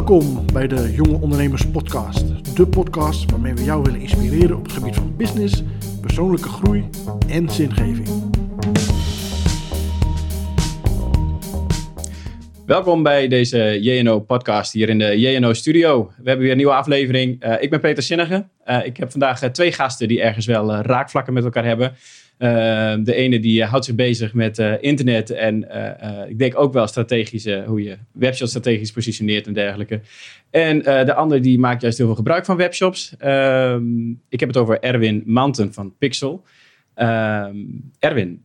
Welkom bij de Jonge Ondernemers Podcast. De podcast waarmee we jou willen inspireren op het gebied van business, persoonlijke groei en zingeving. Welkom bij deze JNO-podcast hier in de JNO-studio. We hebben weer een nieuwe aflevering. Uh, ik ben Peter Sinnige. Uh, ik heb vandaag uh, twee gasten die ergens wel raakvlakken met elkaar hebben. De ene die houdt zich bezig met internet en ik denk ook wel strategische, hoe je webshops strategisch positioneert en dergelijke. En de andere die maakt juist heel veel gebruik van webshops. Ehm, ik heb het over Erwin Manten van Pixel. Ehm, Erwin,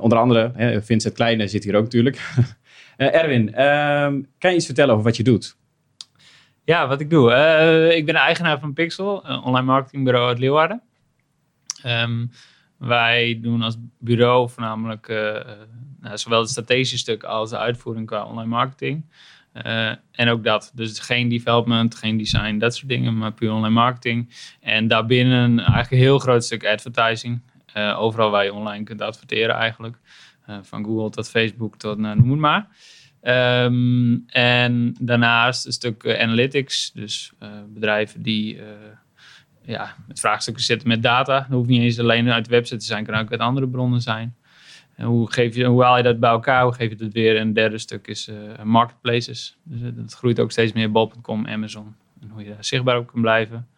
onder andere, Vincent Kleine zit hier ook natuurlijk. Erwin, ehm, kan je iets vertellen over wat je doet? Ja, wat ik doe. Ik ben eigenaar van Pixel, een online marketingbureau uit Leeuwarden. Um, wij doen als bureau voornamelijk uh, nou, zowel het strategische stuk als de uitvoering qua online marketing. en ook dat. Dus geen development, geen design, dat soort dingen, maar puur online marketing. En daarbinnen eigenlijk een heel groot stuk advertising. overal waar je online kunt adverteren eigenlijk. van Google tot Facebook tot nou, noem het maar. Ehm, en daarnaast een stuk eh, analytics, dus bedrijven die ja, met vraagstukken zitten met data. Dat hoeft niet eens alleen uit de website te zijn, kan ook uit andere bronnen zijn. En hoe, geef je, hoe haal je dat bij elkaar? Hoe geef je dat weer? En een derde stuk is marketplaces. Dus dat groeit ook steeds meer, bol.com, Amazon. En hoe je daar zichtbaar op kan blijven.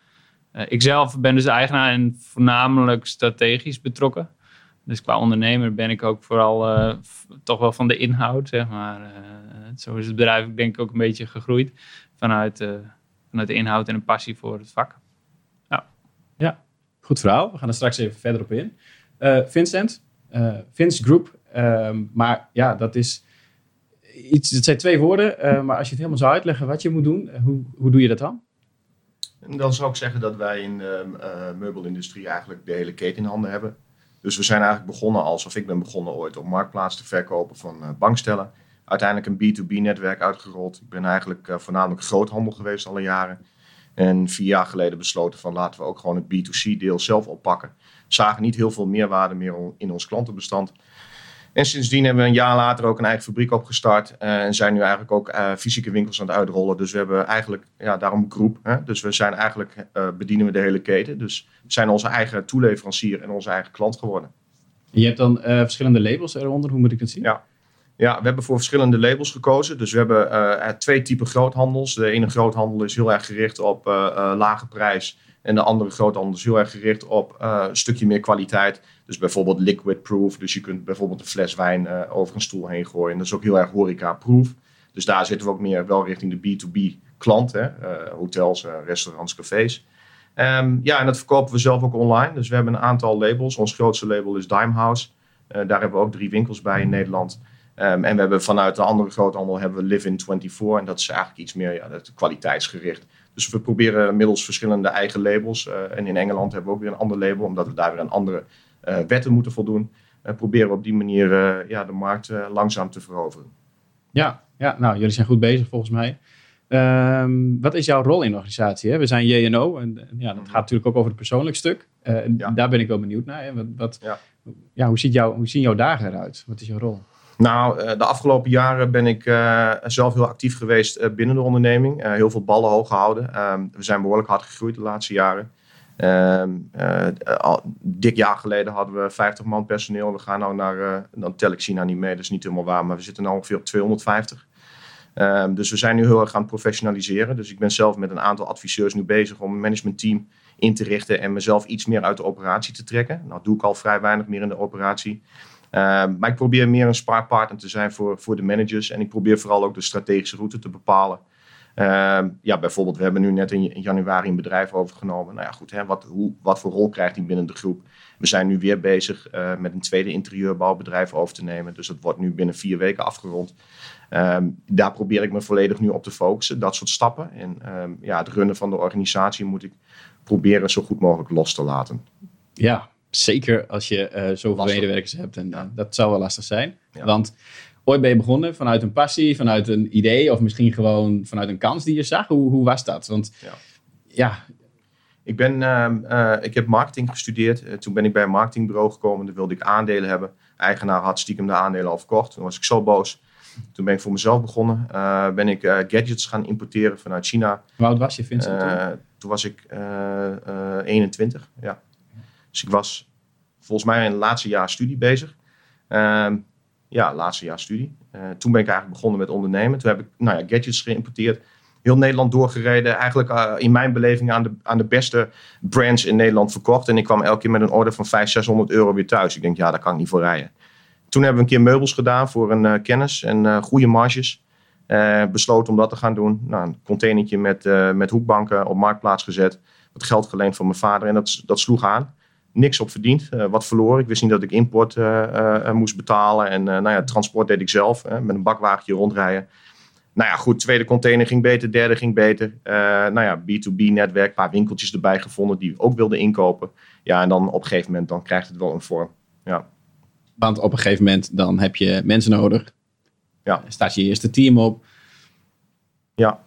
ik zelf ben dus eigenaar en voornamelijk strategisch betrokken. Dus qua ondernemer ben ik ook vooral toch wel van de inhoud, zeg maar. Zo is het bedrijf denk ik ook een beetje gegroeid vanuit, vanuit de inhoud en een passie voor het vak. Ja, goed verhaal. We gaan er straks even verder op in. Vincent, Vince Group. Um, maar ja, dat is iets, het zijn twee woorden. maar als je het helemaal zou uitleggen wat je moet doen, hoe, hoe doe je dat dan? dan zou ik zeggen dat wij in de meubelindustrie eigenlijk de hele keten in handen hebben. Dus we zijn eigenlijk begonnen als, of ik ben begonnen ooit op marktplaats te verkopen van uh, bankstellen. Uiteindelijk een B2B-netwerk uitgerold. Ik ben eigenlijk uh, voornamelijk groothandel geweest alle jaren. En vier jaar geleden besloten van laten we ook gewoon het B2C-deel zelf oppakken. Zagen niet heel veel meerwaarde meer in ons klantenbestand. En sindsdien hebben we een jaar later ook een eigen fabriek opgestart. Uh, en zijn nu eigenlijk ook uh, fysieke winkels aan het uitrollen. Dus we hebben eigenlijk, ja, daarom groep. Hè? Dus we zijn eigenlijk, uh, bedienen we de hele keten. Dus we zijn onze eigen toeleverancier en onze eigen klant geworden. je hebt dan verschillende labels eronder, hoe moet ik het zien? Ja. Ja, we hebben voor verschillende labels gekozen. Dus we hebben twee typen groothandels. De ene groothandel is heel erg gericht op lage prijs. En de andere groothandel is heel erg gericht op een stukje meer kwaliteit. Dus bijvoorbeeld liquid proof. Dus je kunt bijvoorbeeld een fles wijn over een stoel heen gooien. Dat is ook heel erg horeca proof. Dus daar zitten we ook meer wel richting de B2B klant. Hotels, restaurants, cafés. Um, ja, en dat verkopen we zelf ook online. Dus we hebben een aantal labels. Ons grootste label is Dimehouse. daar hebben we ook drie winkels bij in Nederland. Um, en we hebben vanuit de andere groothandel hebben we Live in 24. En dat is eigenlijk iets meer ja, kwaliteitsgericht. Dus we proberen middels verschillende eigen labels. en in Engeland hebben we ook weer een ander label, omdat we daar weer een andere uh, wetten moeten voldoen. Uh, proberen we op die manier ja, de markt langzaam te veroveren. Ja, ja, nou, jullie zijn goed bezig volgens mij. Um, wat is jouw rol in de organisatie? Hè? We zijn JNO en, ja, dat gaat natuurlijk ook over het persoonlijk stuk. Ja. Daar ben ik wel benieuwd naar. Hè? Wat, wat, ja. Ja, hoe, ziet jou, hoe zien jouw dagen eruit? Wat is jouw rol? Nou, de afgelopen jaren ben ik uh, zelf heel actief geweest uh, binnen de onderneming. Heel veel ballen hoog gehouden. we zijn behoorlijk hard gegroeid de laatste jaren. Uh, al, dik jaar geleden hadden we 50 man personeel. We gaan nou naar, dan tel ik China niet mee, dat is niet helemaal waar, maar we zitten nu ongeveer op 250. Um, dus we zijn nu heel erg aan het professionaliseren. Dus ik ben zelf met een aantal adviseurs nu bezig om een managementteam in te richten en mezelf iets meer uit de operatie te trekken. Nou doe ik al vrij weinig meer in de operatie. Um, maar ik probeer meer een spaarpartner te zijn voor, voor de managers. En ik probeer vooral ook de strategische route te bepalen. Uh, ja, bijvoorbeeld, we hebben nu net in januari een bedrijf overgenomen. Nou ja, goed, hè, wat, hoe, wat voor rol krijgt hij binnen de groep? We zijn nu weer bezig uh, met een tweede interieurbouwbedrijf over te nemen. Dus dat wordt nu binnen vier weken afgerond. Um, daar probeer ik me volledig nu op te focussen, dat soort stappen. En ja, het runnen van de organisatie moet ik proberen zo goed mogelijk los te laten. Ja, zeker als je uh, zoveel medewerkers hebt. En ja. dat zou wel lastig zijn. Ja. Want ooit ben je begonnen vanuit een passie, vanuit een idee of misschien gewoon vanuit een kans die je zag? Hoe, hoe was dat? Want ja, ja. Ik, ben, uh, ik heb marketing gestudeerd. Toen ben ik bij een marketingbureau gekomen. Daar wilde ik aandelen hebben. Eigenaar had stiekem de aandelen al verkocht. Toen was ik zo boos Toen ben ik voor mezelf begonnen. Uh, ben ik uh, gadgets gaan importeren vanuit China. Hoe oud was je, Vincent? Uh, toen was ik 21, ja. Dus ik was volgens mij in het laatste jaar studie bezig. Ehm, ja, laatste jaar studie. toen ben ik eigenlijk begonnen met ondernemen. Toen heb ik nou ja, gadgets geïmporteerd heel Nederland doorgereden. Eigenlijk uh, in mijn beleving aan de, aan de beste brands in Nederland verkocht. En ik kwam elke keer met een order van 500, 600 euro weer thuis. Ik denk, ja, daar kan ik niet voor rijden. Toen hebben we een keer meubels gedaan voor een uh, kennis en goede marges. besloten om dat te gaan doen. Nou, een containertje met, met hoekbanken op marktplaats gezet. Wat geld geleend van mijn vader en dat, dat sloeg aan. Niks op verdiend, wat verloren. Ik wist niet dat ik import moest betalen. En nou ja, transport deed ik zelf, met een bakwagentje rondrijden. Nou ja, goed, tweede container ging beter, derde ging beter. Nou ja, B2B-netwerk, een paar winkeltjes erbij gevonden die ook wilden inkopen. Ja, en dan op een gegeven moment dan krijgt het wel een vorm. Ja. Want op een gegeven moment dan heb je mensen nodig. Ja. Staat je eerste team op. Ja,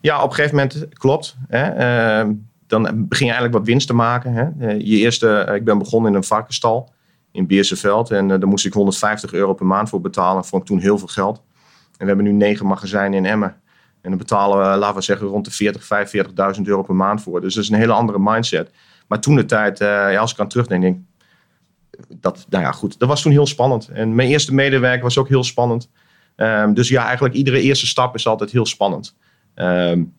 ja op een gegeven moment klopt. Hè. Uh, dan begin je eigenlijk wat winst te maken. Hè. Eh, je eerste, ik ben begonnen in een varkenstal in Beersenveld. En daar moest ik 150 euro per maand voor betalen. Vond ik toen heel veel geld. En we hebben nu negen magazijnen in Emmen. En dan betalen we, laten we zeggen, rond de 40, 45.000 euro per maand voor. Dus dat is een hele andere mindset. Maar toen de tijd, ja, als ik aan terugdenk, denk dat, nou ja, goed, dat was toen heel spannend. En mijn eerste medewerker was ook heel spannend. Um, dus ja, eigenlijk iedere eerste stap is altijd heel spannend. Um,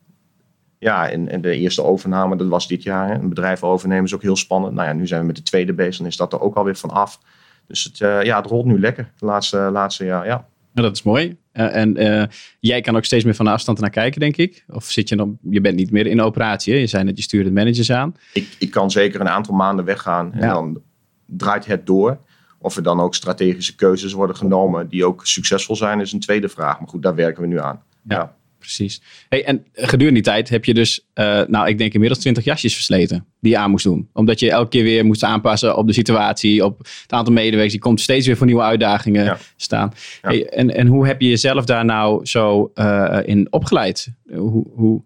ja, en, en, de eerste overname, dat was dit jaar. Hè. Een bedrijf overnemen is ook heel spannend. Nou ja, nu zijn we met de tweede bezig, dan is dat er ook alweer van af. Dus het, uh, ja, het rolt nu lekker de laatste, laatste jaar, ja. Nou, dat is mooi. Uh, en uh, jij kan ook steeds meer van de afstand naar kijken, denk ik. Of zit je nog, je bent niet meer in operatie. Hè? Je zei net, je stuurt managers aan. Ik, ik kan zeker een aantal maanden weggaan en dan draait het door. Of er dan ook strategische keuzes worden genomen die ook succesvol zijn, is een tweede vraag. Maar goed, daar werken we nu aan. ja precies. Hey, en gedurende die tijd heb je dus, uh, nou, ik denk inmiddels 20 jasjes versleten die je aan moest doen. Omdat je elke keer weer moest aanpassen op de situatie, op het aantal medewerkers. Je komt steeds weer voor nieuwe uitdagingen staan. Hey, en, en hoe heb je jezelf daar nou zo uh, in opgeleid? Hoe, hoe,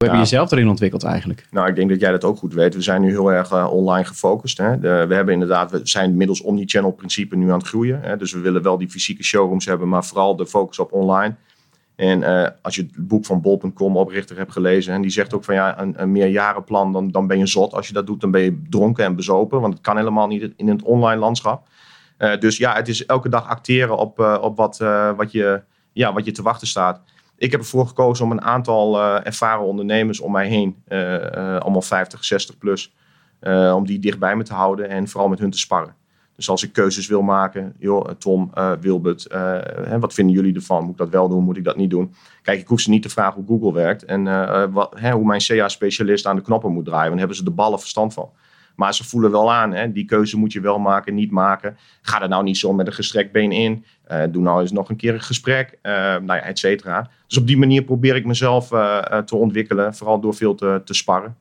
hoe heb je jezelf erin ontwikkeld eigenlijk? Nou, ik denk dat jij dat ook goed weet. We zijn nu heel erg uh, online gefocust. Hè. De, we hebben inderdaad, we zijn middels omnichannel principe nu aan het groeien. Hè. Dus we willen wel die fysieke showrooms hebben, maar vooral de focus op online. En uh, als je het boek van bol.com oprichter hebt gelezen, en die zegt ook van ja, een, een meerjarenplan, dan, dan ben je zot. Als je dat doet, dan ben je dronken en bezopen, want het kan helemaal niet in het online landschap. Uh, dus ja, het is elke dag acteren op, uh, op wat, wat, je, ja, wat je te wachten staat. Ik heb ervoor gekozen om een aantal ervaren ondernemers om mij heen, allemaal 50, 60 plus, om die dichtbij me te houden en vooral met hun te sparren. Dus als ik keuzes wil maken, joh, eh, Tom, uh, Wilbert, uh, hè, wat vinden jullie ervan? Moet ik dat wel doen? Moet ik dat niet doen? Kijk, ik hoef ze niet te vragen hoe Google werkt en wat, hè, hoe mijn CA-specialist aan de knoppen moet draaien. Dan hebben ze de ballen verstand van. Maar ze voelen wel aan, hè, die keuze moet je wel maken, niet maken. Ga er nou niet zo met een gestrekt been in. doe nou eens nog een keer een gesprek, nou ja, et cetera. Dus op die manier probeer ik mezelf te ontwikkelen, vooral door veel te, te sparren.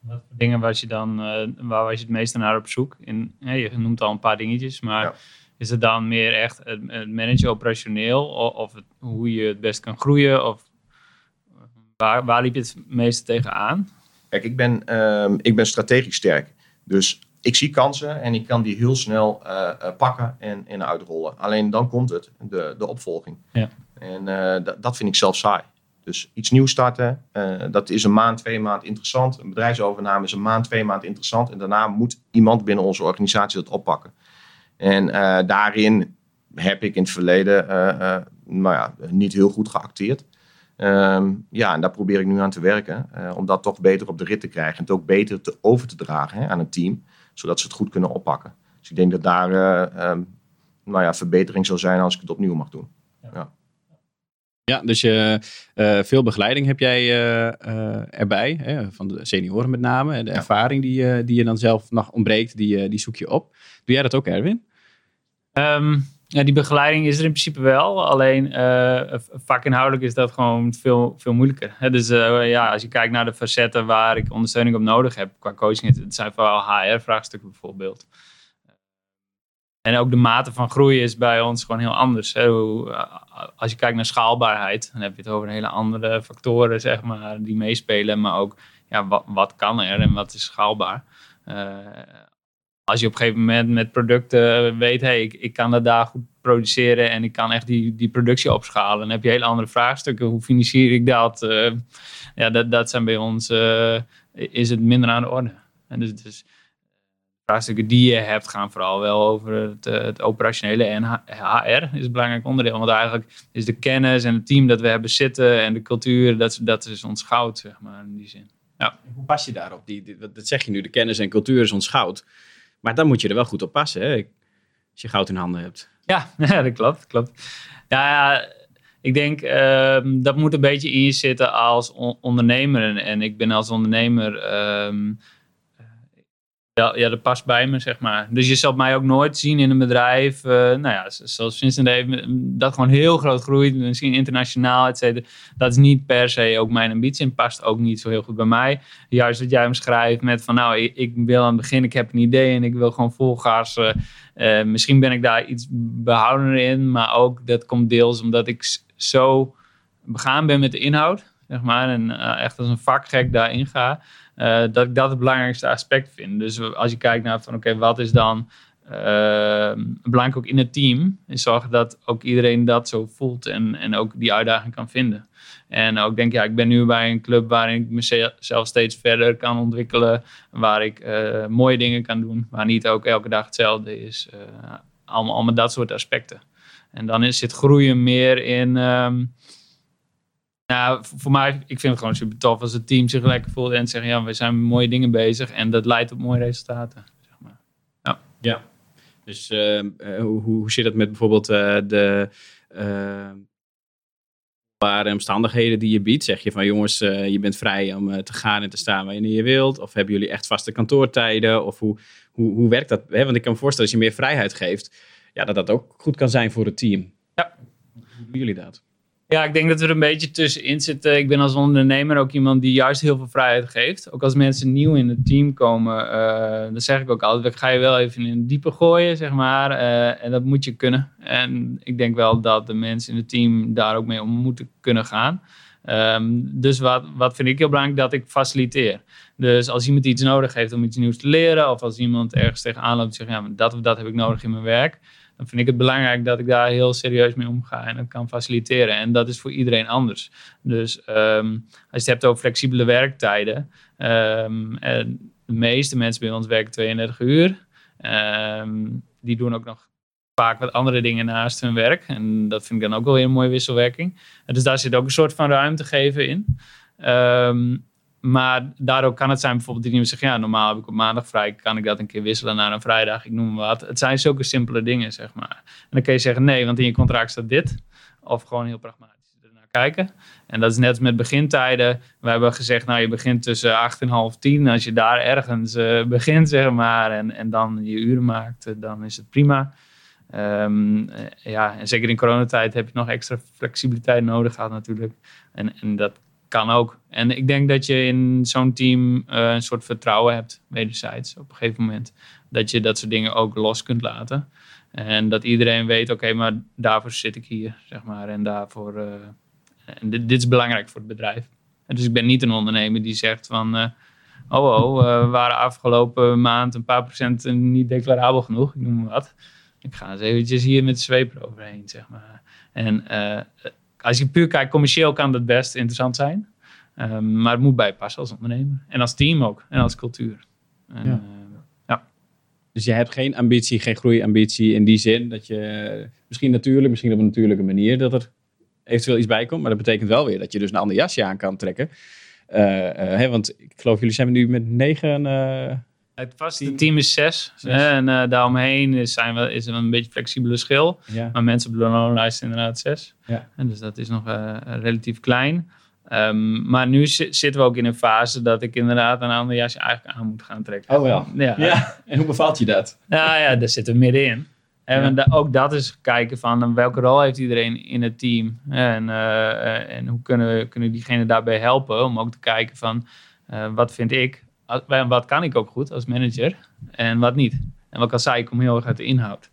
Wat voor dingen was je dan, uh, waar was je het meeste naar op zoek? In, je noemt al een paar dingetjes, maar is het dan meer echt het, het managen operationeel of, of het, hoe je het best kan groeien? Of waar, waar liep je het meeste tegenaan? Kijk, ik ben, uh, ik ben strategisch sterk. Dus ik zie kansen en ik kan die heel snel uh, pakken en, en uitrollen. Alleen dan komt het, de, de opvolging. Ja. En dat vind ik zelf saai. Dus iets nieuws starten, uh, dat is een maand, twee maand interessant. Een bedrijfsovername is een maand, twee maand interessant. En daarna moet iemand binnen onze organisatie dat oppakken. En uh, daarin heb ik in het verleden uh, nou ja, niet heel goed geacteerd. Um, ja, en daar probeer ik nu aan te werken. om dat toch beter op de rit te krijgen. En het ook beter te, over te dragen hè, aan het team. Zodat ze het goed kunnen oppakken. Dus ik denk dat daar um, nou ja, verbetering zal zijn als ik het opnieuw mag doen. Ja. ja. Ja, dus je, uh, veel begeleiding heb jij uh, uh, erbij, hè, van de senioren met name. De ervaring die, die je dan zelf nog ontbreekt, die, die zoek je op. Doe jij dat ook, Erwin? Um, ja, die begeleiding is er in principe wel. Alleen vakinhoudelijk is dat gewoon veel, veel moeilijker. Dus ja, als je kijkt naar de facetten waar ik ondersteuning op nodig heb qua coaching, het zijn vooral HR-vraagstukken bijvoorbeeld. En ook de mate van groei is bij ons gewoon heel anders. Hè. Als je kijkt naar schaalbaarheid, dan heb je het over hele andere factoren zeg maar, die meespelen. Maar ook ja, wat, wat kan er en wat is schaalbaar. Uh, als je op een gegeven moment met producten weet, hey, ik, ik kan dat daar goed produceren en ik kan echt die, die productie opschalen. Dan heb je hele andere vraagstukken. Hoe financier ik dat? Uh, ja, dat, dat zijn bij ons, is het minder aan de orde. En dus, dus vraagstukken die je hebt gaan vooral wel over het, eh, het operationele en HR is een belangrijk onderdeel. Want eigenlijk is de kennis en het team dat we hebben zitten en de cultuur, dat, dat is ons goud, zeg maar, in die zin. Ja. Hoe pas je daarop? Die, die, dat zeg je nu, de kennis en cultuur is ons goud. Maar dan moet je er wel goed op passen, hè? als je goud in handen hebt. Ja, dat klopt, klopt. Ja, ik denk um, dat moet een beetje in je zitten als ondernemer. En ik ben als ondernemer um, ja, ja, dat past bij me, zeg maar. Dus je zal mij ook nooit zien in een bedrijf, uh, nou ja, zoals Vincent heeft, dat gewoon heel groot groeit, misschien internationaal, et cetera. Dat is niet per se ook mijn ambitie en past ook niet zo heel goed bij mij. Juist wat jij omschrijft met van, nou, ik, wil aan het begin, ik heb een idee en ik wil gewoon vol. Uh, uh, misschien ben ik daar iets behoudener in, maar ook dat komt deels omdat ik zo begaan ben met de inhoud, zeg maar, en echt als een vakgek daarin ga. Uh, dat ik dat het belangrijkste aspect vind. Dus als je kijkt naar van oké, wat is dan uh, belangrijk ook in het team, is zorgen dat ook iedereen dat zo voelt en, en ook die uitdaging kan vinden. En ook denk ja, ik ben nu bij een club waarin ik mezelf steeds verder kan ontwikkelen, waar ik uh, mooie dingen kan doen, waar niet ook elke dag hetzelfde is. allemaal, allemaal dat soort aspecten. En dan is, zit groeien meer in. Um, nou, voor mij, ik vind het gewoon super tof als het team zich lekker voelt en zeggen, ja, we zijn met mooie dingen bezig en dat leidt tot mooie resultaten. Zeg maar. Ja. ja. Dus uh, hoe, hoe zit het met bijvoorbeeld uh, de uh, omstandigheden die je biedt? Zeg je van jongens, je bent vrij om te gaan en te staan wanneer je wilt? Of hebben jullie echt vaste kantoortijden? Of hoe, hoe, hoe werkt dat? Want ik kan me voorstellen, als je meer vrijheid geeft, ja, dat dat ook goed kan zijn voor het team. Ja. Hoe doen jullie dat? Ja, ik denk dat we er een beetje tussenin zitten. Ik ben als ondernemer ook iemand die juist heel veel vrijheid geeft. Ook als mensen nieuw in het team komen, uh, dan zeg ik ook altijd, ga je wel even in het diepe gooien, zeg maar. Uh, en dat moet je kunnen. En ik denk wel dat de mensen in het team daar ook mee om moeten kunnen gaan. Um, dus wat, wat vind ik heel belangrijk, dat ik faciliteer. Dus als iemand iets nodig heeft om iets nieuws te leren, of als iemand ergens tegenaan loopt en zegt, ja, dat of dat heb ik nodig in mijn werk, dan vind ik het belangrijk dat ik daar heel serieus mee omga en dat kan faciliteren. En dat is voor iedereen anders. Dus um, als je het hebt over flexibele werktijden, um, en de meeste mensen bij ons werken 32 uur. Um, die doen ook nog vaak wat andere dingen naast hun werk. En dat vind ik dan ook wel een mooie wisselwerking. Dus daar zit ook een soort van ruimte geven in. Maar daardoor kan het zijn bijvoorbeeld die iemand zeggen, ja, normaal heb ik op maandag vrij, kan ik dat een keer wisselen naar een vrijdag, ik noem maar wat. Het zijn zulke simpele dingen, zeg maar. En dan kun je zeggen, nee, want in je contract staat dit. Of gewoon heel pragmatisch ernaar kijken. En dat is net als met begintijden. We hebben gezegd, nou, je begint tussen acht en half tien. Als je daar ergens uh, begint, zeg maar, en, en dan je uren maakt, uh, dan is het prima. Um, ja, en zeker in coronatijd heb je nog extra flexibiliteit nodig gehad natuurlijk. En, en dat kan ook. En ik denk dat je in zo'n team uh, een soort vertrouwen hebt, wederzijds, op een gegeven moment. Dat je dat soort dingen ook los kunt laten. En dat iedereen weet, oké, maar daarvoor zit ik hier, zeg maar. En daarvoor, en dit, is belangrijk voor het bedrijf. Dus ik ben niet een ondernemer die zegt van, uh, oh, oh, we waren afgelopen maand een paar procent niet declarabel genoeg, ik noem maar wat. Ik ga eens eventjes hier met zweep eroverheen, zeg maar. En als je puur kijkt, commercieel kan dat best interessant zijn. Um, maar het moet bijpassen als ondernemer. En als team ook. En als cultuur. En, ja. Uh, ja. Dus je hebt geen ambitie, geen groeiambitie in die zin dat je misschien natuurlijk, misschien op een natuurlijke manier dat er eventueel iets bij komt. Maar dat betekent wel weer dat je dus een ander jasje aan kan trekken. Uh, uh, hè, want ik geloof jullie zijn nu met negen het vaste team is zes. En uh, daaromheen is, zijn we, is er een beetje flexibele schil. Ja. Maar mensen op de loonlijst inderdaad zes. Ja. En dus dat is nog uh, relatief klein. Um, maar nu zitten we ook in een fase dat ik inderdaad een ander jasje eigenlijk aan moet gaan trekken. Oh wel. Ja. ja. En hoe bevalt je dat? Ja, ja daar zitten we middenin. En ja. ook dat is kijken van welke rol heeft iedereen in het team. En, uh, en hoe kunnen we kunnen diegene daarbij helpen om ook te kijken van wat vind ik wat kan ik ook goed als manager en wat niet. En wat kan ik kom heel erg uit de inhoud.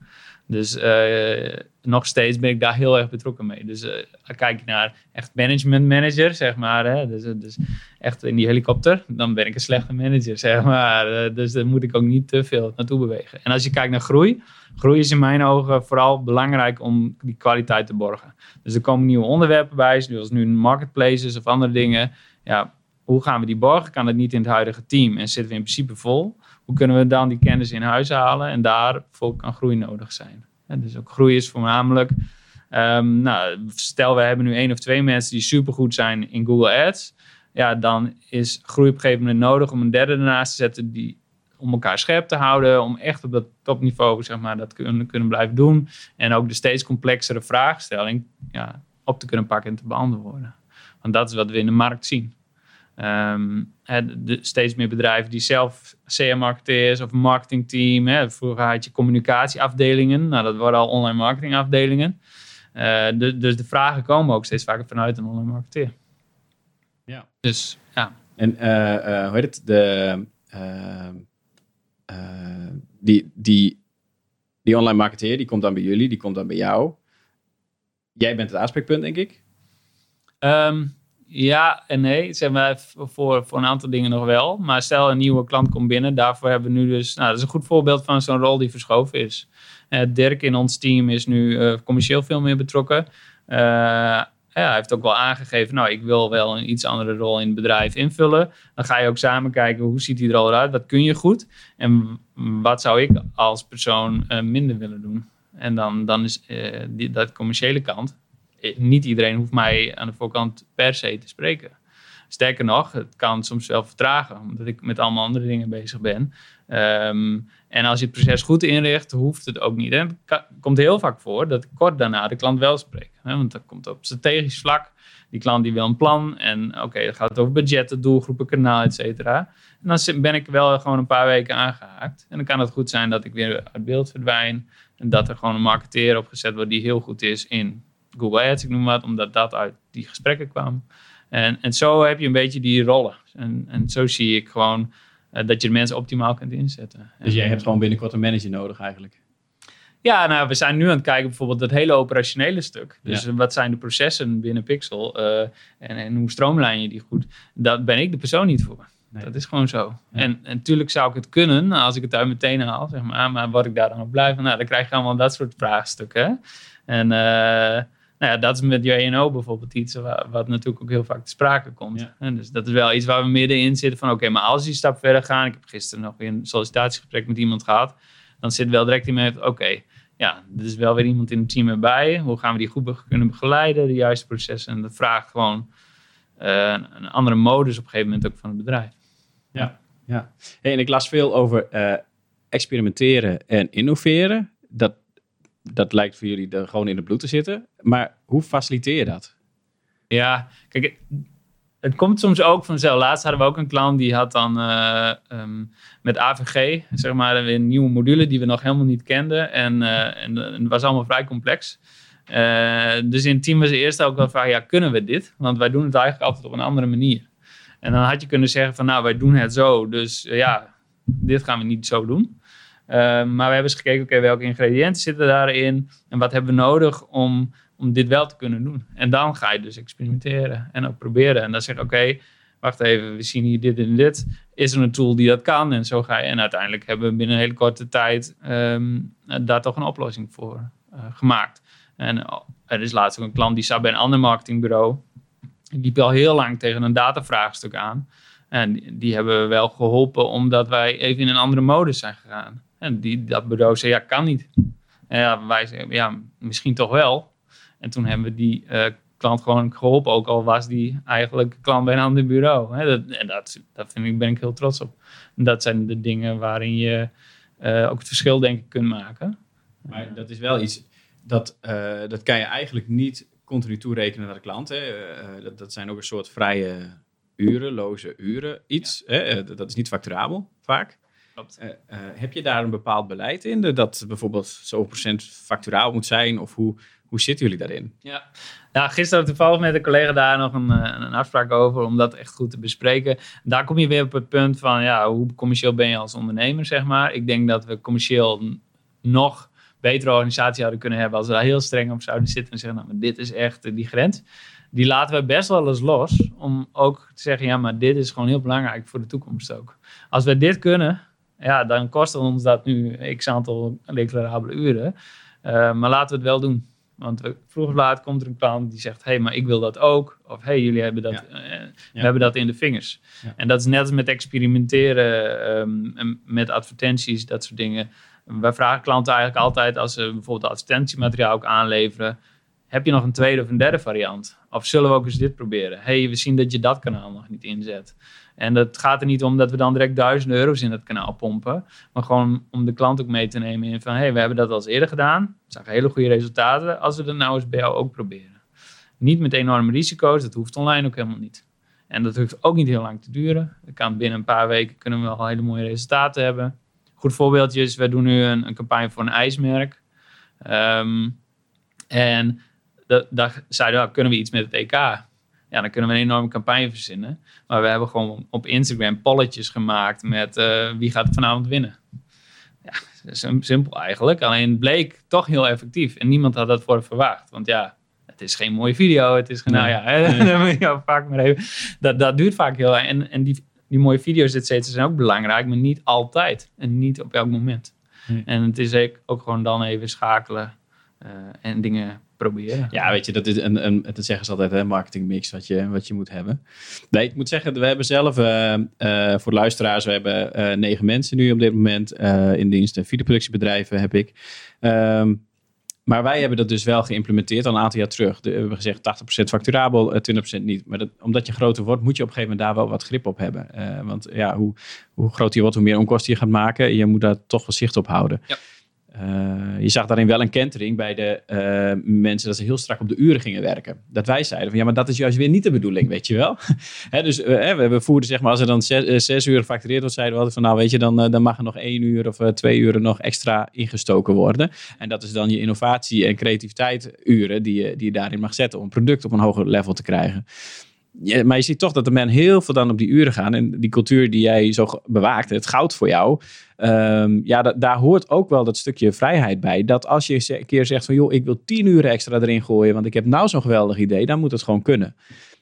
Dus eh, nog steeds ben ik daar heel erg betrokken mee. Dus uh, kijk naar echt management manager, zeg maar. Hè? Dus, dus echt in die helikopter, dan ben ik een slechte manager, zeg maar. dus daar moet ik ook niet te veel naartoe bewegen. En als je kijkt naar groei, groei is in mijn ogen vooral belangrijk om die kwaliteit te borgen. Dus er komen nieuwe onderwerpen bij, zoals nu marketplaces of andere dingen. Ja, hoe gaan we die borgen? Kan dat niet in het huidige team en zitten we in principe vol? Hoe kunnen we dan die kennis in huis halen? En daarvoor kan groei nodig zijn. dus ook groei is voornamelijk. Um, nou, stel, we hebben nu één of twee mensen die supergoed zijn in Google Ads. Ja, dan is groei op een gegeven moment nodig om een derde ernaast te zetten die om elkaar scherp te houden, om echt op dat topniveau zeg maar, dat kunnen, kunnen blijven doen. En ook de steeds complexere vraagstelling ja, op te kunnen pakken en te beantwoorden. Want dat is wat we in de markt zien. Um, de, steeds meer bedrijven die zelf CM-marketeers of marketingteam. Hè, vroeger had je communicatieafdelingen. Nou, dat worden al online marketingafdelingen. Uh, dus de vragen komen ook steeds vaker vanuit een online marketeer. Ja. Dus, ja. En uh, uh, hoe heet het? De, die, die, die online marketeer, die komt dan bij jullie, die komt dan bij jou. Jij bent het aanspreekpunt, denk ik? Um, ja en nee. Zeg maar, voor, voor een aantal dingen nog wel. Maar stel een nieuwe klant komt binnen. Daarvoor hebben we nu dus... Nou, dat is een goed voorbeeld van zo'n rol die verschoven is. Uh, Dirk in ons team is nu uh, commercieel veel meer betrokken. Uh, ja, hij heeft ook wel aangegeven, nou, ik wil wel een iets andere rol in het bedrijf invullen. Dan ga je ook samen kijken, hoe ziet hij er al uit? Wat kun je goed? En wat zou ik als persoon minder willen doen? En dan, dan is die, dat commerciële kant, eh, niet iedereen hoeft mij aan de voorkant per se te spreken. Sterker nog, het kan soms wel vertragen, omdat ik met allemaal andere dingen bezig ben. Ehm, en als je het proces goed inricht, hoeft het ook niet. En het komt heel vaak voor dat ik kort daarna de klant wel spreek. Hè? Want dat komt op strategisch vlak. Die klant die wil een plan en oké, dan gaat het over budgetten, doelgroepen, kanaal, et cetera. En dan ben ik wel gewoon een paar weken aangehaakt. En dan kan het goed zijn dat ik weer uit beeld verdwijn. En dat er gewoon een marketeer opgezet wordt die heel goed is in Google Ads, ik noem wat, omdat dat uit die gesprekken kwam. En, en zo heb je een beetje die rollen. En, en zo zie ik gewoon uh, dat je de mensen optimaal kunt inzetten. Dus jij hebt gewoon binnenkort een manager nodig eigenlijk? Ja, nou, we zijn nu aan het kijken bijvoorbeeld dat hele operationele stuk. Dus wat zijn de processen binnen Pixel uh, en, en hoe stroomlijn je die goed? Dat ben ik de persoon niet voor. Nee. Dat is gewoon zo. Ja. En, en natuurlijk zou ik het kunnen als ik het uit meteen haal, zeg maar. Maar wat ik daar dan op blijf, nou, dan krijg je allemaal dat soort vraagstukken. En uh, nou ja, dat is met JNO bijvoorbeeld iets wat, natuurlijk ook heel vaak te sprake komt. En dus dat is wel iets waar we middenin zitten van oké, maar als die stap verder gaan, ik heb gisteren nog weer een sollicitatiegesprek met iemand gehad, dan zit wel direct in me oké, ja, er is wel weer iemand in het team erbij. Hoe gaan we die goed kunnen begeleiden, de juiste processen? En dat vraagt gewoon uh, een andere modus op een gegeven moment ook van het bedrijf. Ja, ja. Hey, en ik las veel over uh, experimenteren en innoveren. Dat dat lijkt voor jullie er gewoon in het bloed te zitten. Maar hoe faciliteer je dat? Ja, kijk, het komt soms ook vanzelf. Laatst hadden we ook een klant die had dan uh, um, met AVG, zeg maar, een nieuwe module die we nog helemaal niet kenden. En, uh, en, was allemaal vrij complex. Uh, dus in het team was eerst ook wel vraag, ja, kunnen we dit? Want wij doen het eigenlijk altijd op een andere manier. En dan had je kunnen zeggen van, nou, wij doen het zo, dus ja, dit gaan we niet zo doen. Ehm, maar we hebben eens gekeken, oké, welke ingrediënten zitten daarin en wat hebben we nodig om, om dit wel te kunnen doen. En dan ga je dus experimenteren en ook proberen. En dan zeg je, oké, wacht even, we zien hier dit en dit. Is er een tool die dat kan? En zo ga je. En uiteindelijk hebben we binnen een hele korte tijd um, daar toch een oplossing voor uh, gemaakt. En oh, er is laatst ook een klant die zat bij een ander marketingbureau. Die liep al heel lang tegen een datavraagstuk aan. En die, die hebben we wel geholpen omdat wij even in een andere modus zijn gegaan. En die, dat bureau zei, ja, kan niet. En ja, wij zeiden, ja, misschien toch wel. En toen hebben we die uh, klant gewoon geholpen, ook al was die eigenlijk klant bij een ander bureau. Hè. Dat, en dat, dat vind ik, ben ik heel trots op. En dat zijn de dingen waarin je uh, ook het verschil, denk ik, kunt maken. Maar dat is wel iets, dat, uh, dat kan je eigenlijk niet continu toerekenen naar de klant. Hè. Dat, dat, zijn ook een soort vrije uren, loze uren, iets. Ja. Hè. Dat is niet facturabel, vaak. Uh, uh, heb je daar een bepaald beleid in? Dat bijvoorbeeld zo'n procent facturaal moet zijn? Of hoe, hoe zitten jullie daarin? Ja, nou, gisteren toevallig met een collega daar nog een, eh, een afspraak over om dat echt goed te bespreken. Daar kom je weer op het punt van ja, hoe commercieel ben je als ondernemer, zeg maar. Ik denk dat we commercieel nog betere organisatie hadden kunnen hebben als we daar heel streng op zouden zitten en zeggen, nou, maar dit is echt eh, die grens. Die laten we best wel eens los om ook te zeggen, ja, maar dit is gewoon heel belangrijk voor de toekomst ook. Als we dit kunnen, ja, dan kost ons dat nu x aantal declarabele uren. Uh, maar laten we het wel doen. Want vroeg of laat komt er een klant die zegt: Hé, hey, maar ik wil dat ook. Of hey, jullie hebben dat, ja. uh, we hebben dat in de vingers. Ja. En dat is net als met experimenteren, um, met advertenties, dat soort dingen. Wij vragen klanten eigenlijk altijd, als ze bijvoorbeeld advertentiemateriaal ook aanleveren: Heb je nog een tweede of een derde variant? Of zullen we ook eens dit proberen? hey, we zien dat je dat kanaal nog niet inzet. En dat gaat er niet om dat we dan direct duizenden euro's in het kanaal pompen. Maar gewoon om de klant ook mee te nemen in van... hé, hey, we hebben dat al eens eerder gedaan. We zagen hele goede resultaten. Als we dat nou eens bij jou ook proberen. Niet met enorme risico's. Dat hoeft online ook helemaal niet. En dat hoeft ook niet heel lang te duren. Dat kan binnen een paar weken kunnen we al hele mooie resultaten hebben. Goed voorbeeldje is, we doen nu een, een campagne voor een ijsmerk. Um, en daar zeiden we, kunnen we iets met het EK? Ja, dan kunnen we een enorme campagne verzinnen. Maar we hebben gewoon op Instagram polletjes gemaakt met uh, wie gaat vanavond winnen. Ja, dat is simpel eigenlijk. Alleen bleek toch heel effectief. En niemand had dat voor verwacht. Want ja, het is geen mooie video. Het is, nou ja, ja vaak maar even. Dat, dat duurt vaak heel lang. En, en die, die mooie video's, et cetera, zijn ook belangrijk, maar niet altijd. En niet op elk moment. En het is ook gewoon dan even schakelen uh, en dingen proberen. Ja, weet je, dat is een, een, dat zeggen ze altijd, een marketingmix wat je, wat je moet hebben. Nee, ik moet zeggen, we hebben zelf, uh, uh, voor luisteraars, we hebben uh, negen mensen nu op dit moment in dienst. Videoproductiebedrijven heb ik. Um, maar wij hebben dat dus wel geïmplementeerd al een aantal jaar terug. we hebben gezegd 80% facturabel, 20% niet. Maar dat, omdat je groter wordt, moet je op een gegeven moment daar wel wat grip op hebben. want ja, hoe, hoe groter je wordt, hoe meer onkosten je gaat maken. Je moet daar toch wel zicht op houden. Ja. Uh, je zag daarin wel een kentering bij de uh, mensen dat ze heel strak op de uren gingen werken. Dat wij zeiden van ja, maar dat is juist weer niet de bedoeling, weet je wel. Dus uh, we, voerden zeg maar, als er dan zes, uur gefactureerd wordt, zeiden we altijd van nou weet je, dan, dan mag er nog één uur of twee uur nog extra ingestoken worden. En dat is dan je innovatie en creativiteit uren die je, die je daarin mag zetten om product op een hoger level te krijgen. Ja, maar je ziet toch dat de men heel veel dan op die uren gaan. En die cultuur die jij zo bewaakt, het goud voor jou. Um, ja, daar hoort ook wel dat stukje vrijheid bij. Dat als je een keer zegt van joh, ik wil tien uur extra erin gooien, want ik heb nou zo'n geweldig idee, dan moet het gewoon kunnen.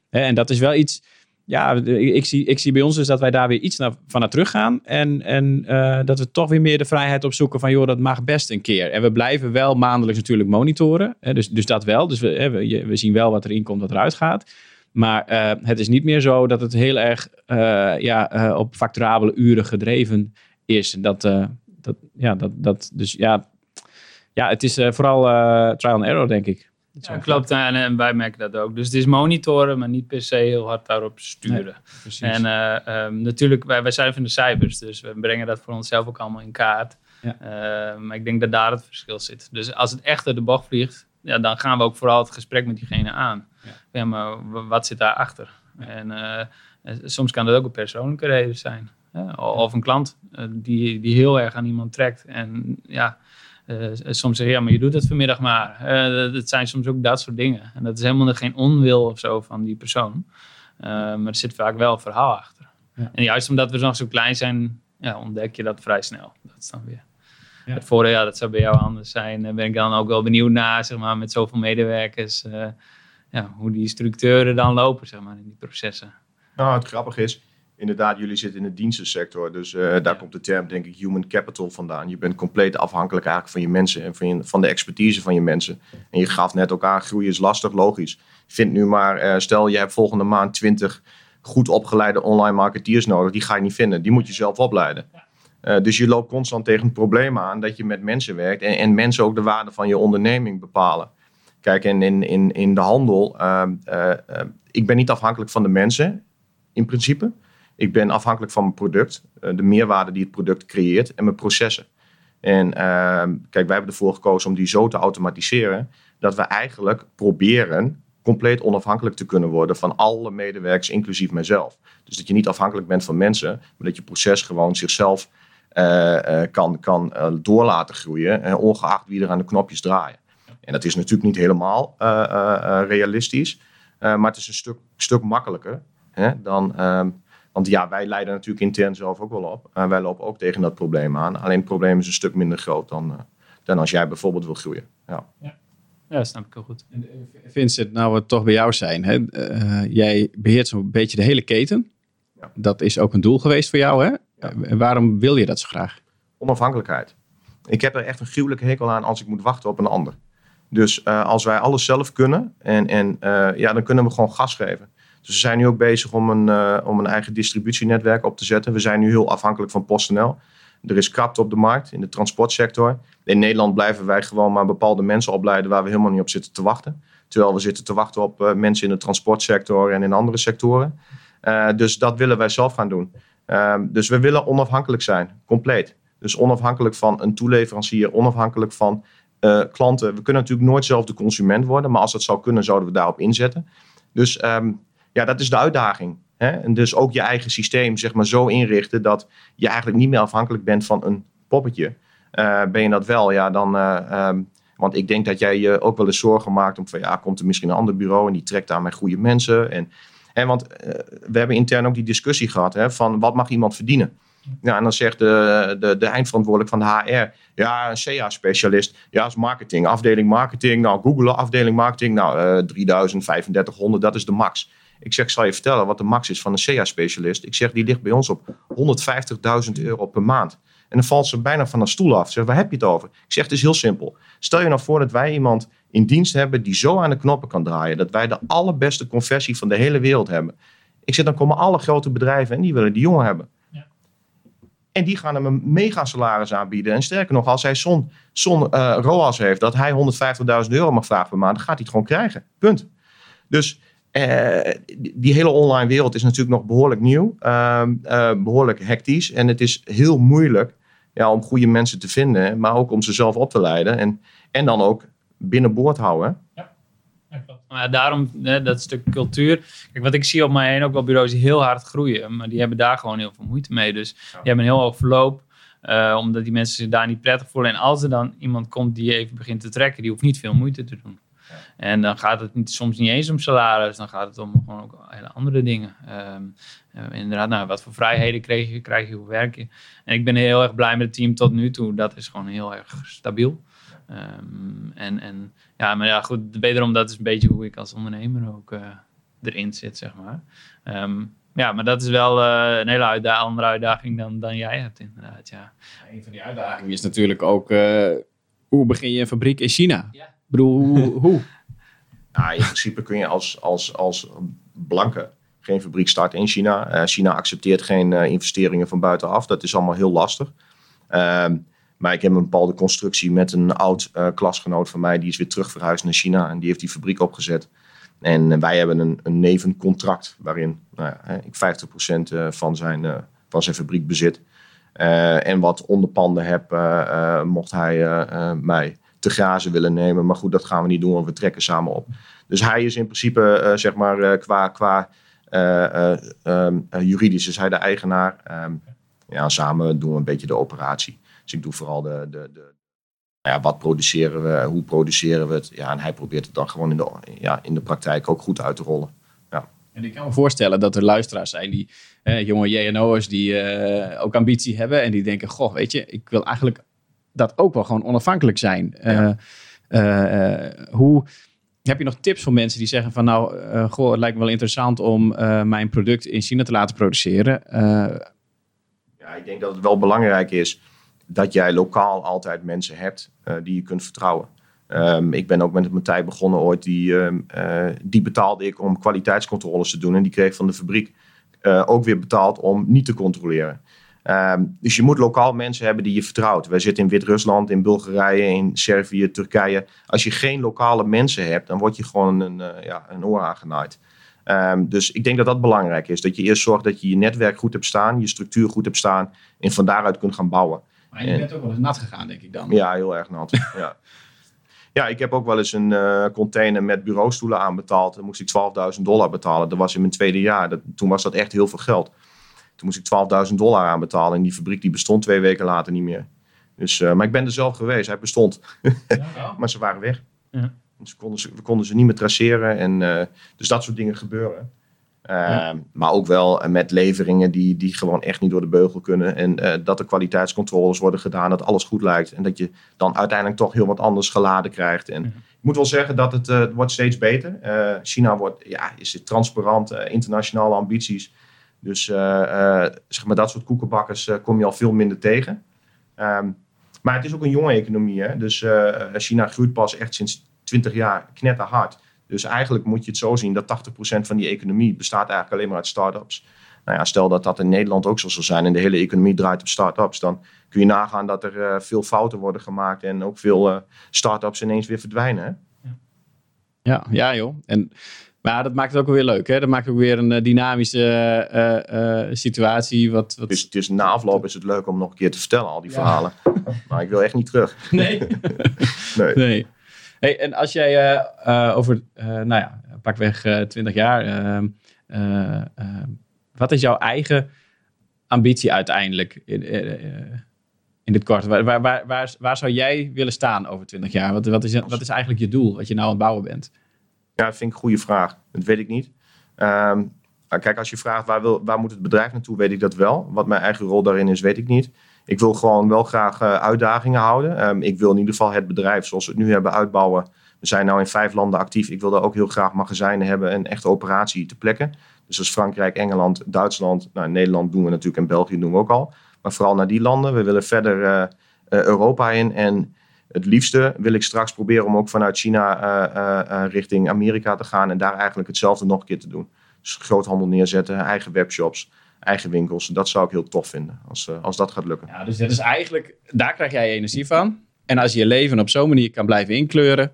En dat is wel iets. Ja, ik zie, ik zie bij ons dus dat wij daar weer iets naar, van naar terug gaan. En, en uh, dat we toch weer meer de vrijheid opzoeken van joh, dat mag best een keer. En we blijven wel maandelijks natuurlijk monitoren. Dus, dus dat wel. Dus we, we, we zien wel wat erin komt, wat eruit gaat. Maar uh, het is niet meer zo dat het heel erg uh, ja, uh, op facturabele uren gedreven is. Dat, dat, ja, dat, dat, dus ja, ja, het is vooral trial and error, denk ik. Ja, klopt. En, en, wij merken dat ook. Dus het is monitoren, maar niet per se heel hard daarop sturen. Nee, en um, natuurlijk, wij, wij zijn van de cijfers, dus we brengen dat voor onszelf ook allemaal in kaart. Ja. maar ik denk dat daar het verschil zit. Dus als het echt uit de bocht vliegt, ja, dan gaan we ook vooral het gesprek met diegene aan. Ja, ja maar wat zit daarachter? En uh, soms kan dat ook een persoonlijke reden zijn. Of een klant uh, die, die heel erg aan iemand trekt. En ja, uh, soms zeg je, ja, maar je doet het vanmiddag maar. Het zijn soms ook dat soort dingen. En dat is helemaal geen onwil of zo van die persoon. maar er zit vaak wel een verhaal achter. Ja. En juist omdat we nog zo klein zijn, ja, ontdek je dat vrij snel. Dat is dan weer ja. Het voordeel, ja, dat zou bij jou anders zijn. Daar ben ik dan ook wel benieuwd naar, zeg maar, met zoveel medewerkers. Ja, hoe die structuren dan lopen, zeg maar, in die processen. Nou, het grappige is, inderdaad, jullie zitten in de dienstensector. Dus uh, daar komt de term, denk ik, human capital vandaan. Je bent compleet afhankelijk eigenlijk van je mensen en van, je, van de expertise van je mensen. En je gaf net ook aan, groeien is lastig, logisch. Vind nu maar, uh, stel je hebt volgende maand 20 goed opgeleide online marketeers nodig. Die ga je niet vinden, die moet je zelf opleiden. Uh, dus je loopt constant tegen het probleem aan dat je met mensen werkt en, en mensen ook de waarde van je onderneming bepalen. Kijk, in, in, in, in de handel, uh, ik ben niet afhankelijk van de mensen in principe. Ik ben afhankelijk van mijn product, de meerwaarde die het product creëert en mijn processen. En ehm, kijk, wij hebben ervoor gekozen om die zo te automatiseren dat we eigenlijk proberen compleet onafhankelijk te kunnen worden van alle medewerkers, inclusief mijzelf. Dus dat je niet afhankelijk bent van mensen, maar dat je proces gewoon zichzelf uh, kan, kan door laten groeien, ongeacht wie er aan de knopjes draaien. En dat is natuurlijk niet helemaal realistisch, maar het is een stuk, stuk makkelijker hè, dan. Ehm, want ja, wij leiden natuurlijk intern zelf ook wel op. wij lopen ook tegen dat probleem aan. Alleen het probleem is een stuk minder groot dan, dan als jij bijvoorbeeld wil groeien. Ja. Ja, dat snap ik heel goed. Vincent, nou we toch bij jou zijn. Hè? Eh, jij beheert zo'n beetje de hele keten. Ja. Dat is ook een doel geweest voor jou, hè? Ja. En waarom wil je dat zo graag? Onafhankelijkheid. Ik heb er echt een gruwelijke hekel aan als ik moet wachten op een ander. Dus eh, als wij alles zelf kunnen, en, en, eh, ja, dan kunnen we gewoon gas geven. Dus we zijn nu ook bezig om een, eh, om een eigen distributienetwerk op te zetten. We zijn nu heel afhankelijk van PostNL. Er is krapte op de markt in de transportsector. In Nederland blijven wij gewoon maar bepaalde mensen opleiden waar we helemaal niet op zitten te wachten. Terwijl we zitten te wachten op mensen in de transportsector en in andere sectoren. Dus dat willen wij zelf gaan doen. Ehm, dus we willen onafhankelijk zijn, compleet. Dus onafhankelijk van een toeleverancier, onafhankelijk van eh, klanten. We kunnen natuurlijk nooit zelf de consument worden, maar als dat zou kunnen, zouden we daarop inzetten. Dus ehm, ja, dat is de uitdaging. Hè? En dus ook je eigen systeem zeg maar, zo inrichten dat je eigenlijk niet meer afhankelijk bent van een poppetje. Eh, ben je dat wel, ja, dan. eh, ehm, want ik denk dat jij je ook wel eens zorgen maakt om van ja, komt er misschien een ander bureau en die trekt daar mijn goede mensen. En, en want we hebben intern ook die discussie gehad hè, van wat mag iemand verdienen. Ja, en dan zegt de, de, de eindverantwoordelijk van de HR, ja, een CA-specialist, ja, is marketing, afdeling marketing, nou, Google, afdeling marketing, nou, eh 3000, 3500, dat is de max. Ik zeg, zal je vertellen wat de max is van een CA-specialist. Ik zeg, die ligt bij ons op 150.000 euro per maand. En dan valt ze bijna van een stoel af. Ze zegt, waar heb je het over? Ik zeg, het is heel simpel. Stel je nou voor dat wij iemand in dienst hebben die zo aan de knoppen kan draaien. Dat wij de allerbeste conversie van de hele wereld hebben. Ik zeg, dan komen alle grote bedrijven en die willen die jongen hebben. Ja. En die gaan hem een mega salaris aanbieden. En sterker nog, als hij zo'n zo'n eh, ROAS heeft dat hij 150.000 euro mag vragen per maand, gaat hij het gewoon krijgen. Punt. Dus eh, die hele online wereld is natuurlijk nog behoorlijk nieuw, ehm, eh, behoorlijk hectisch. En het is heel moeilijk ja, om goede mensen te vinden, maar ook om ze zelf op te leiden. En, en dan ook binnenboord houden. Maar daarom, hè, dat stuk cultuur. Kijk, wat ik zie op mij heen ook wel bureaus die heel hard groeien. Maar die hebben daar gewoon heel veel moeite mee. Dus die hebben een heel hoog verloop. eh, omdat die mensen zich daar niet prettig voelen. En als er dan iemand komt die even begint te trekken, die hoeft niet veel moeite te doen. En dan gaat het niet, soms niet eens om salaris, dan gaat het om gewoon ook hele andere dingen. Ehm, eh, inderdaad, nou, wat voor vrijheden krijg je, krijg je, hoe werk je? En ik ben heel erg blij met het team tot nu toe. Dat is gewoon heel erg stabiel. Ehm, en, en ja, maar ja, goed, wederom, dat is een beetje hoe ik als ondernemer ook eh, erin zit, zeg maar. Ehm, ja, maar dat is wel eh, een hele uitda andere uitdaging dan, dan jij hebt, inderdaad, ja. Een van die uitdagingen is natuurlijk ook, eh, hoe begin je een fabriek in China? Ja. Ik bedoel, hoe? hoe? Nou, in principe kun je als, als, als blanke geen fabriek starten in China. Eh, China accepteert geen eh, investeringen van buitenaf. Dat is allemaal heel lastig. Ehm, maar ik heb een bepaalde constructie met een oud eh, klasgenoot van mij. Die is weer terug verhuisd naar China. En die heeft die fabriek opgezet. En eh, wij hebben een, een nevencontract waarin nou ja, ik 50% eh, van zijn, van zijn fabriek bezit. En wat onderpanden heb, mocht hij mij te grazen willen nemen. Maar goed, dat gaan we niet doen, want we trekken samen op. Dus hij is in principe, zeg maar, qua, qua eh, eh, ehm, eh, juridisch is hij de eigenaar. Ehm, ja, samen doen we een beetje de operatie. Dus ik doe vooral de, de, de nou ja, wat produceren we, hoe produceren we het. Ja, en hij probeert het dan gewoon in de, ja, in de praktijk ook goed uit te rollen. En ik kan me voorstellen dat er luisteraars zijn die, eh, jonge JNO'ers, die eh, ook ambitie hebben. En die denken, goh, weet je, ik wil eigenlijk dat ook wel gewoon onafhankelijk zijn. Eh, eh, hoe, heb je nog tips voor mensen die zeggen van, nou, goh, het lijkt me wel interessant om mijn product in China te laten produceren. Ja, ik denk dat het wel belangrijk is dat jij lokaal altijd mensen hebt eh, die je kunt vertrouwen. Ehm, ik ben ook met mijn tijd begonnen ooit, die, ehm, eh, die betaalde ik om kwaliteitscontroles te doen. En die kreeg van de fabriek eh, ook weer betaald om niet te controleren. Ehm, dus je moet lokaal mensen hebben die je vertrouwt. Wij zitten in Wit-Rusland, in Bulgarije, in Servië, Turkije. Als je geen lokale mensen hebt, dan word je gewoon een, eh, ja, een oor aangenaaid. Dus ik denk dat dat belangrijk is. Dat je eerst zorgt dat je je netwerk goed hebt staan, je structuur goed hebt staan en van daaruit kunt gaan bouwen. Maar je bent ook wel eens nat gegaan, denk ik dan. Ja, heel erg nat. ja. ja, ik heb ook wel eens een eh, container met bureaustoelen aanbetaald. Dan moest ik 12.000 dollar betalen. Dat was in mijn tweede jaar. Dat, toen was dat echt heel veel geld. Toen moest ik 12.000 dollar aanbetalen. En die fabriek die bestond twee weken later niet meer. Dus, eh, maar ik ben er zelf geweest. Hij bestond. maar ze waren weg. Ja. Dus we konden ze, we konden ze niet meer traceren. En, eh, dus dat soort dingen gebeuren. Ehm, Maar ook wel met leveringen die, die gewoon echt niet door de beugel kunnen. En eh, dat er kwaliteitscontroles worden gedaan, dat alles goed lijkt. En dat je dan uiteindelijk toch heel wat anders geladen krijgt. En ik moet wel zeggen dat het, eh, wordt steeds beter. Eh, China wordt, ja, is transparant, internationale ambities. Dus zeg maar, dat soort koekenbakkers kom je al veel minder tegen. Ehm, maar het is ook een jonge economie. Hè? Dus China groeit pas echt sinds 20 jaar knetterhard. Dus eigenlijk moet je het zo zien dat 80% van die economie bestaat eigenlijk alleen maar uit start-ups. Nou ja, stel dat dat in Nederland ook zo zal zijn en de hele economie draait op start-ups, dan kun je nagaan dat er eh, veel fouten worden gemaakt en ook veel eh start-ups ineens weer verdwijnen. Hè? Ja, ja joh. En, maar dat maakt het ook weer leuk. Hè? Dat maakt ook weer een eh, dynamische situatie. Wat, wat... Dus het is na afloop is het leuk om nog een keer te vertellen, al die Ja. verhalen. Maar ik wil echt niet terug. Nee. Nee. nee. En als jij eh, eh, over, eh, nou ja, pakweg eh 20 jaar, wat is jouw eigen ambitie uiteindelijk in, in dit kort? Waar, waar, waar, waar, zou jij willen staan over 20 jaar? Wat, wat, is, wat is eigenlijk je doel, wat je nou aan het bouwen bent? Ja, dat vind ik een goede vraag. Dat weet ik niet. Ehm, maar kijk, als je vraagt waar, wil, waar moet het bedrijf naartoe, weet ik dat wel. Wat mijn eigen rol daarin is, weet ik niet. Ik wil gewoon wel graag eh, uitdagingen houden. Ehm, ik wil in ieder geval het bedrijf zoals we het nu hebben uitbouwen. We zijn nu in vijf landen actief. Ik wil daar ook heel graag magazijnen hebben en echt operatie te plekken. Dus is Frankrijk, Engeland, Duitsland. Nou, Nederland doen we natuurlijk en België doen we ook al. Maar vooral naar die landen. We willen verder eh, eh, Europa in. En het liefste wil ik straks proberen om ook vanuit China richting Amerika te gaan. En daar eigenlijk hetzelfde nog een keer te doen. Dus groothandel neerzetten, eigen webshops, eigen winkels. Dat zou ik heel tof vinden als, eh, als dat gaat lukken. Ja, dus dat is eigenlijk, daar krijg jij energie van. En als je je leven op zo'n manier kan blijven inkleuren,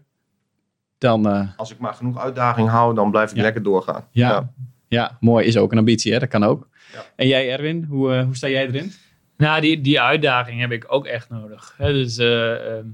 dan, eh, Als ik maar genoeg uitdaging hou, dan blijf ik Ja. lekker doorgaan. ja, ja. mooi is ook een ambitie, hè? dat kan ook. Ja. En jij, Erwin, hoe, eh, hoe sta jij erin? Nou, die, die uitdaging heb ik ook echt nodig. Hè? Dus eh, ehm,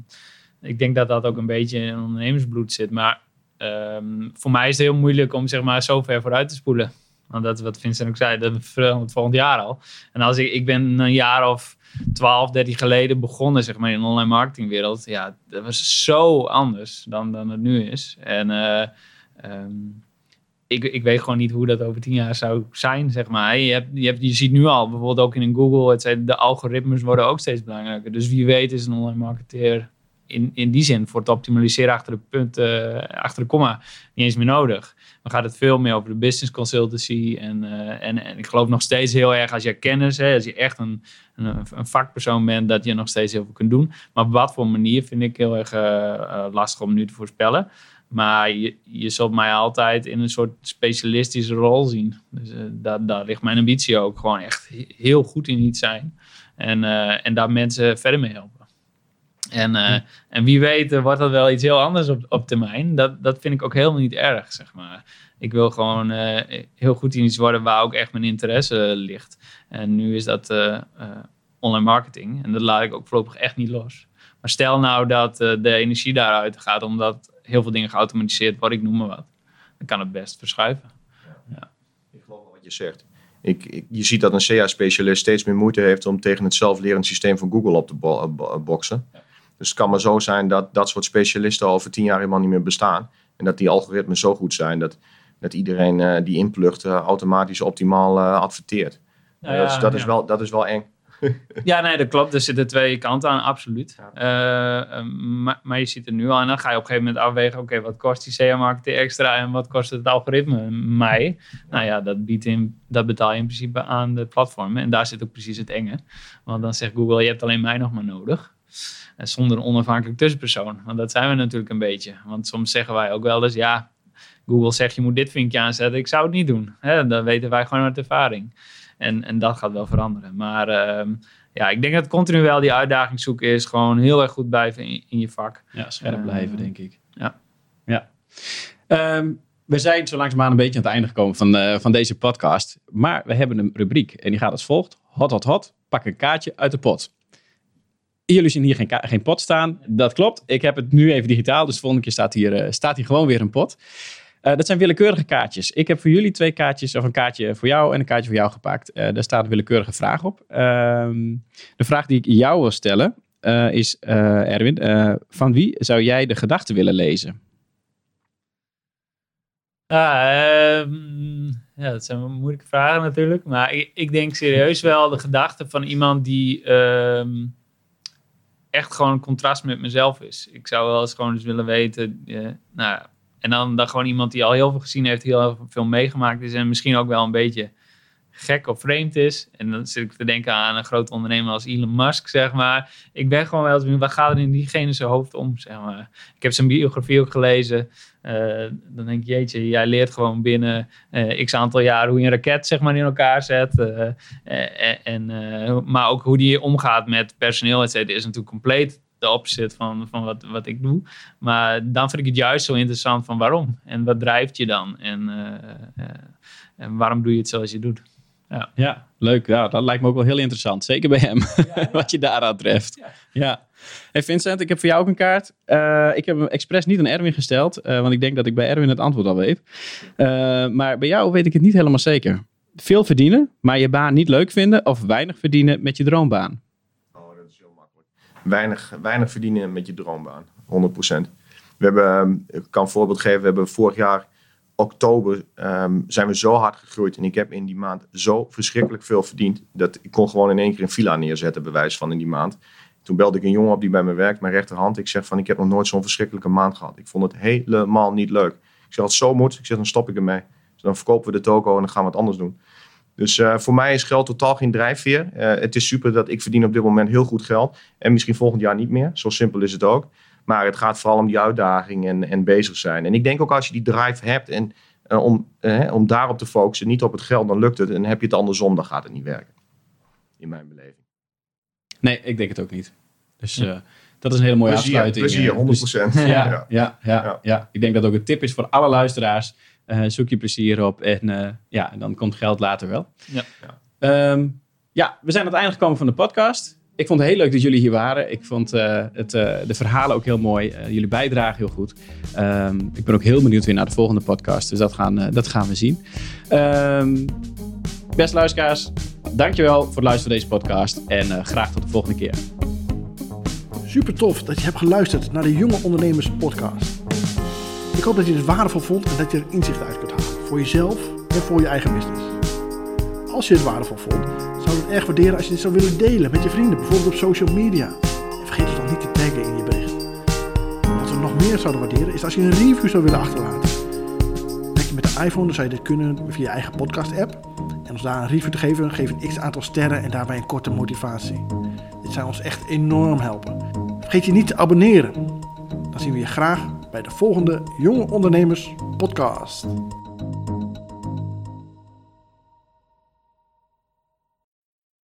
ik denk dat dat ook een beetje in ondernemersbloed zit. Maar ehm, voor mij is het heel moeilijk om zeg maar zo ver vooruit te spoelen. Want dat is wat Vincent ook zei, dat verandert volgend jaar al. En als ik, ik ben een jaar of 12, 13 geleden begonnen zeg maar, in de online marketingwereld. Ja, dat was zo anders dan, dan het nu is. En eh, ehm, ik, ik weet gewoon niet hoe dat over tien jaar zou zijn, zeg maar. Je, hebt, je, hebt, je ziet nu al, bijvoorbeeld ook in Google, het de algoritmes worden ook steeds belangrijker. Dus wie weet is een online marketeer in, in die zin voor het optimaliseren achter de punt, eh, achter de komma niet eens meer nodig. Dan gaat het veel meer over de business consultancy. En, eh, en, en ik geloof nog steeds heel erg als je kennis, hè, als je echt een, een, een vakpersoon bent, dat je nog steeds heel veel kunt doen. Maar op wat voor manier vind ik heel erg eh, lastig om nu te voorspellen. Maar je, je zult mij altijd in een soort specialistische rol zien. Dus daar, daar ligt mijn ambitie ook. Gewoon echt he- heel goed in iets zijn. En, en daar mensen verder mee helpen. En, eh, en wie weet eh, wordt dat wel iets heel anders op, op termijn. Dat, dat vind ik ook helemaal niet erg, zeg maar. Ik wil gewoon eh, heel goed in iets worden waar ook echt mijn interesse ligt. En nu is dat eh, eh, online marketing. En dat laat ik ook voorlopig echt niet los. Maar stel nou dat eh, de energie daaruit gaat omdat heel veel dingen geautomatiseerd worden, ik noem maar wat. Dan kan het best verschuiven. Ik geloof wel wat je zegt. Ik, ik- je ziet dat een CA-specialist steeds meer moeite heeft om tegen het zelflerend systeem van Google op te bo- bo- boksen. Dus het kan maar zo zijn dat dat soort specialisten over tien jaar helemaal niet meer bestaan. En dat die algoritmes zo goed zijn dat, dat iedereen eh, die inplucht eh, automatisch optimaal eh, adverteert. Nou dat, is, dat, ja. is wel, dat is wel eng. Ja, nee, dat klopt. Er zitten twee kanten aan, absoluut. Ja. Eh, eh, maar, maar je ziet het nu al. En dan ga je op een gegeven moment afwegen... oké, wat kost die CA-marketing extra... en wat kost het algoritme mij? Nou ja, dat, biedt in, dat betaal je in principe aan de platformen. En daar zit ook precies het enge. Want dan zegt Google, je hebt alleen mij nog maar nodig. En zonder een onafhankelijk tussenpersoon. Want dat zijn we natuurlijk een beetje. Want soms zeggen wij ook wel eens... ja, Google zegt je moet dit vinkje aanzetten. Ik zou het niet doen. Hè, dat weten wij gewoon uit ervaring. En, en dat gaat wel veranderen. Maar ehm, ja, ik denk dat continu wel die uitdaging zoeken is. Gewoon heel erg goed blijven in, in je vak. Ja, scherp Eh, blijven, denk ik. ja. ja. Ehm, we zijn zo langzaamaan een beetje aan het einde gekomen van, eh, van deze podcast. Maar we hebben een rubriek en die gaat als volgt. Hot, hot, hot. Pak een kaartje uit de pot. Jullie zien hier geen, geen pot staan. Dat klopt. Ik heb het nu even digitaal. Dus de volgende keer staat hier, eh, staat hier gewoon weer een pot. Eh, dat zijn willekeurige kaartjes. Ik heb voor jullie twee kaartjes, of een kaartje voor jou en een kaartje voor jou gepakt. Eh, daar staat een willekeurige vraag op. Ehm, de vraag die ik jou wil stellen is, Erwin, van wie zou jij de gedachten willen lezen? Ah, ehm, Ja, dat zijn moeilijke vragen natuurlijk. Maar ik, ik denk serieus wel de gedachte van iemand die ehm, echt gewoon een contrast met mezelf is. Ik zou wel eens gewoon eens willen weten. eh, nou, en dan, dan gewoon iemand die al heel veel gezien heeft, heel veel meegemaakt is. En misschien ook wel een beetje gek of vreemd is. En dan zit ik te denken aan een groot ondernemer als Elon Musk, zeg maar. Ik ben gewoon wel eens benieuwd, wat gaat er in diegene zijn hoofd om, zeg maar. Ik heb zijn biografie ook gelezen. Eh, dan denk ik, jeetje, jij leert gewoon binnen eh, x aantal jaar hoe je een raket zeg maar, in elkaar zet. eh, en, maar ook hoe die omgaat met personeel, et is natuurlijk compleet de opposite van, van wat, wat ik doe. Maar dan vind ik het juist zo interessant van waarom? En wat drijft je dan? En, en waarom doe je het zoals je doet? Ja, leuk. Ja, dat lijkt me ook wel heel interessant. Zeker bij hem, wat je daaraan treft. Ja. Ja. Hey Vincent, ik heb voor jou ook een kaart. Eh, ik heb hem expres niet aan Erwin gesteld, eh, want ik denk dat ik bij Erwin het antwoord al weet. Eh, maar bij jou weet ik het niet helemaal zeker. Veel verdienen, maar je baan niet leuk vinden of weinig verdienen met je droombaan. Oh, dat is heel makkelijk. Weinig, weinig verdienen met je droombaan. 100%. We hebben, ik kan een voorbeeld geven. We hebben vorig jaar oktober ehm, zijn we zo hard gegroeid. En ik heb in die maand zo verschrikkelijk veel verdiend. Dat ik kon gewoon in één keer een villa neerzetten, bewijs van in die maand. Toen belde ik een jongen op die bij me werkt, mijn rechterhand. Ik zeg van, ik heb nog nooit zo'n verschrikkelijke maand gehad. Ik vond het helemaal niet leuk. Ik zeg, als zo moet, ik zeg, dan stop ik ermee. Dus dan verkopen we de toko en dan gaan we het anders doen. Dus eh, voor mij is geld totaal geen drijfveer. Eh, het is super dat ik verdien op dit moment heel goed geld. En misschien volgend jaar niet meer. Zo simpel is het ook. Maar het gaat vooral om die uitdaging en, en bezig zijn. En ik denk ook als je die drive hebt en eh, om, eh, om daarop te focussen, niet op het geld, dan lukt het. En heb je het andersom, dan gaat het niet werken. In mijn beleving. Nee, ik denk het ook niet. Dus eh, dat is een hele mooie Plezier, afsluiting. plezier, eh. 100 Dus- procent. ja, ja, Ja. ja, ja, Ja. Ik denk dat ook een tip is voor alle luisteraars. Eh, zoek je plezier op en eh, ja, en dan komt geld later wel. Ja. Ja. Ehm, ja, we zijn aan het einde gekomen van de podcast. Ik vond het heel leuk dat jullie hier waren. Ik vond eh, het, eh, de verhalen ook heel mooi. Eh, jullie bijdragen heel goed. Ehm, ik ben ook heel benieuwd weer naar de volgende podcast. Dus dat gaan, dat gaan we zien. Ehm beste luisteraars, dankjewel voor het luisteren van deze podcast. En graag tot de volgende keer. Super tof dat je hebt geluisterd naar de Jonge Ondernemers Podcast. Ik hoop dat je het waardevol vond en dat je er inzicht uit kunt halen. Voor jezelf en voor je eigen business. Als je het waardevol vond, het erg waarderen als je dit zou willen delen met je vrienden, bijvoorbeeld op social media. En vergeet ons dan niet te taggen in je bericht. Wat we nog meer zouden waarderen is als je een review zou willen achterlaten. Werk je met de iPhone, dan zou je dit kunnen via je eigen podcast app. En ons daar een review te geven, geef een x aantal sterren en daarbij een korte motivatie. Dit zou ons echt enorm helpen. Vergeet je niet te abonneren. Dan zien we je graag bij de volgende Jonge Ondernemers Podcast.